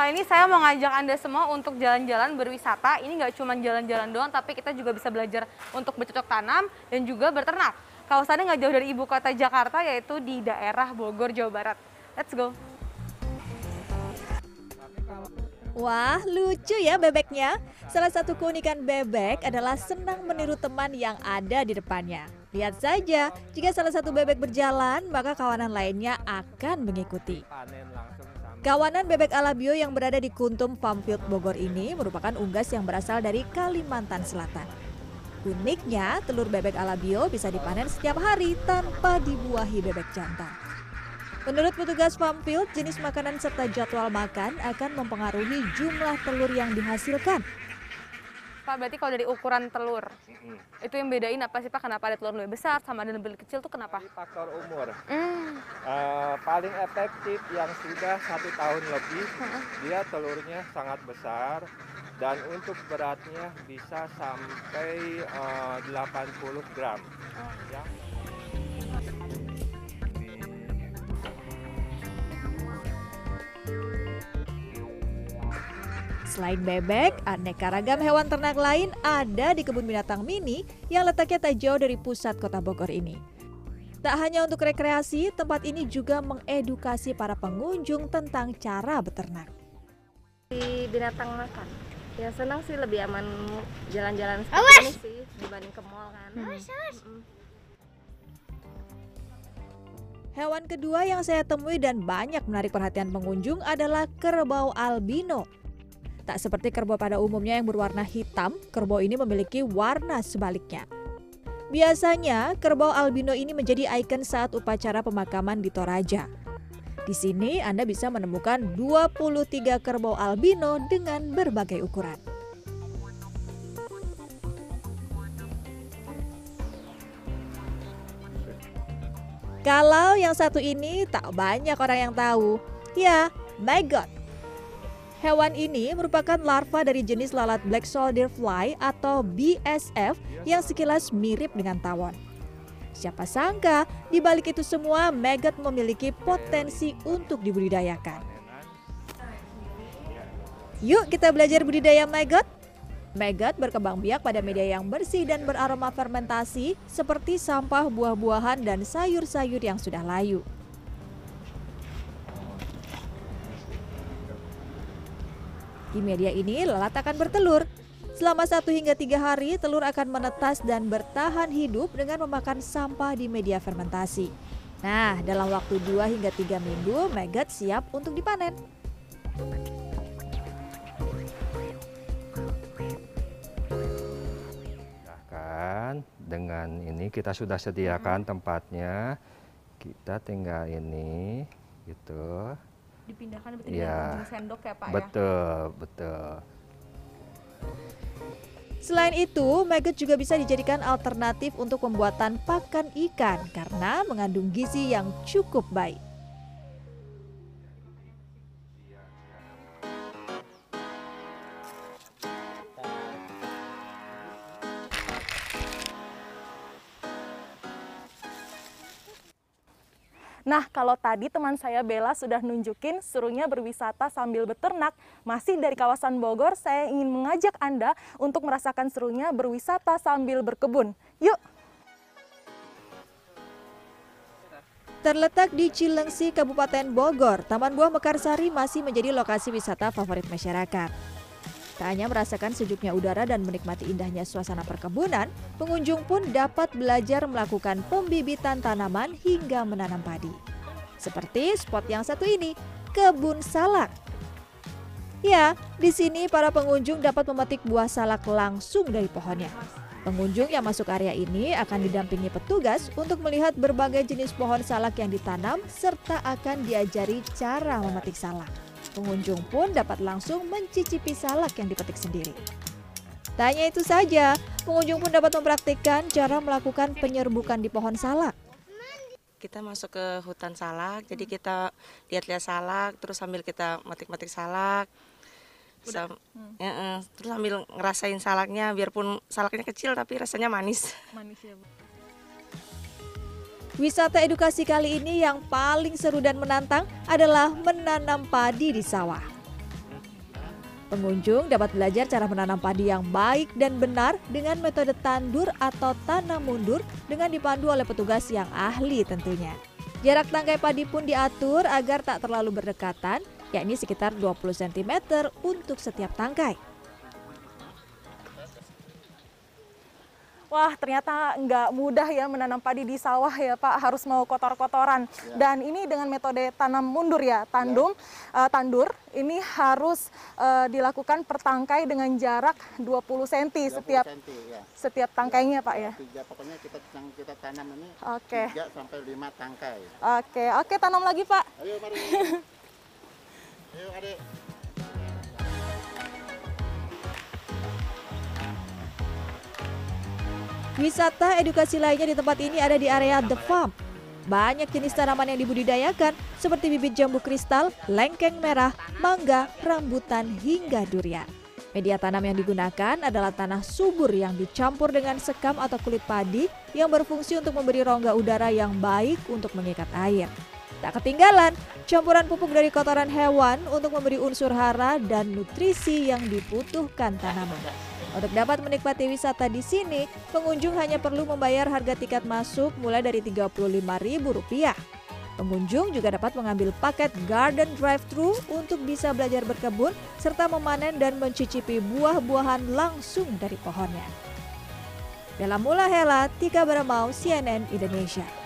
Kali ini saya mau ngajak Anda semua untuk jalan-jalan berwisata. Ini nggak cuma jalan-jalan doang, tapi kita juga bisa belajar untuk bercocok tanam dan juga berternak. Kawasannya nggak jauh dari ibu kota Jakarta, yaitu di daerah Bogor, Jawa Barat. Let's go! Wah, lucu ya bebeknya. Salah satu keunikan bebek adalah senang meniru teman yang ada di depannya. Lihat saja, jika salah satu bebek berjalan, maka kawanan lainnya akan mengikuti. Kawanan bebek alabio yang berada di Kuntum Farmfield Bogor ini merupakan unggas yang berasal dari Kalimantan Selatan. Uniknya, telur bebek alabio bisa dipanen setiap hari tanpa dibuahi bebek jantan. Menurut petugas Farmfield, jenis makanan serta jadwal makan akan mempengaruhi jumlah telur yang dihasilkan. Pak, berarti kalau dari ukuran telur, itu yang bedain apa sih Pak? Kenapa ada telur lebih besar sama ada lebih kecil tuh kenapa? Ini faktor umur. Hmm, Eh, paling efektif yang sudah satu tahun lebih, dia telurnya sangat besar dan untuk beratnya bisa sampai eh, 80 gram. Ya. Selain bebek, aneka ragam hewan ternak lain ada di kebun binatang mini yang letaknya tak jauh dari pusat kota Bogor ini. Tak hanya untuk rekreasi, tempat ini juga mengedukasi para pengunjung tentang cara beternak. di binatang makan ya senang sih lebih aman jalan-jalan seperti ini sih dibanding ke mall kan Mm-mm. Hewan kedua yang saya temui dan banyak menarik perhatian pengunjung adalah kerbau albino. Tak seperti kerbau pada umumnya yang berwarna hitam, kerbau ini memiliki warna sebaliknya. Biasanya, kerbau albino ini menjadi ikon saat upacara pemakaman di Toraja. Di sini Anda bisa menemukan 23 kerbau albino dengan berbagai ukuran. Kalau yang satu ini tak banyak orang yang tahu. Ya, maggot. Hewan ini merupakan larva dari jenis lalat black soldier fly atau BSF yang sekilas mirip dengan tawon. Siapa sangka, di balik itu semua maggot memiliki potensi untuk dibudidayakan. Yuk kita belajar budidaya maggot. Maggot berkembang biak pada media yang bersih dan beraroma fermentasi seperti sampah buah-buahan dan sayur-sayur yang sudah layu. Di media ini lalat akan bertelur. Selama satu hingga tiga hari, telur akan menetas dan bertahan hidup dengan memakan sampah di media fermentasi. Nah, dalam waktu 2 hingga 3 minggu, maggot siap untuk dipanen. Silahkan dengan ini kita sudah sediakan tempatnya. Kita tinggal ini gitu. Dipindahkan berarti dengan ujung sendok ya Pak ya? Betul, betul. Selain itu, maggot juga bisa dijadikan alternatif untuk pembuatan pakan ikan karena mengandung gizi yang cukup baik. Nah, kalau tadi teman saya Bella sudah nunjukin serunya berwisata sambil beternak, masih dari kawasan Bogor, saya ingin mengajak Anda untuk merasakan serunya berwisata sambil berkebun. Yuk! Terletak di Cilengsi, Kabupaten Bogor, Taman Buah Mekarsari masih menjadi lokasi wisata favorit masyarakat. Tak hanya merasakan sejuknya udara dan menikmati indahnya suasana perkebunan, pengunjung pun dapat belajar melakukan pembibitan tanaman hingga menanam padi. Seperti spot yang satu ini, kebun salak. Ya, di sini para pengunjung dapat memetik buah salak langsung dari pohonnya. Pengunjung yang masuk area ini akan didampingi petugas untuk melihat berbagai jenis pohon salak yang ditanam serta akan diajari cara memetik salak. Pengunjung pun dapat langsung mencicipi salak yang dipetik sendiri. Tak hanya itu saja, pengunjung pun dapat mempraktikkan cara melakukan penyerbukan di pohon salak. kita masuk ke hutan salak jadi kita lihat-lihat salak terus sambil kita metik-metik salak Sam- Ya, eh, terus sambil ngerasain salaknya biarpun salaknya kecil tapi rasanya manis Manis ya Bu. Wisata edukasi kali ini yang paling seru dan menantang adalah menanam padi di sawah. Pengunjung dapat belajar cara menanam padi yang baik dan benar dengan metode tandur atau tanam mundur dengan dipandu oleh petugas yang ahli tentunya. Jarak tangkai padi pun diatur agar tak terlalu berdekatan, yakni sekitar 20 cm untuk setiap tangkai. Wah, ternyata nggak mudah ya menanam padi di sawah ya Pak, harus mau kotor-kotoran. Dan ini dengan metode tanam mundur ya, tandum, eh, tandur. Ini harus eh, dilakukan per tangkai dengan jarak 20 cm setiap senti, ya. setiap tangkainya Pak ya. Tiga pokoknya kita yang kita tanam ini Oke. tiga sampai lima tangkai. Oke, oke tanam lagi Pak. Ayo mari. Ayo adik. Wisata edukasi lainnya di tempat ini ada di area The Farm. Banyak jenis tanaman yang dibudidayakan seperti bibit jambu kristal, lengkeng merah, mangga, rambutan, hingga durian. Media tanam yang digunakan adalah tanah subur yang dicampur dengan sekam atau kulit padi yang berfungsi untuk memberi rongga udara yang baik untuk mengikat air. Tak ketinggalan, campuran pupuk dari kotoran hewan untuk memberi unsur hara dan nutrisi yang dibutuhkan tanaman. Untuk dapat menikmati wisata di sini, pengunjung hanya perlu membayar harga tiket masuk mulai dari Rp35.000. Pengunjung juga dapat mengambil paket garden drive-thru untuk bisa belajar berkebun serta memanen dan mencicipi buah-buahan langsung dari pohonnya. Bella Mula Hela, Tika Baramau, CNN Indonesia.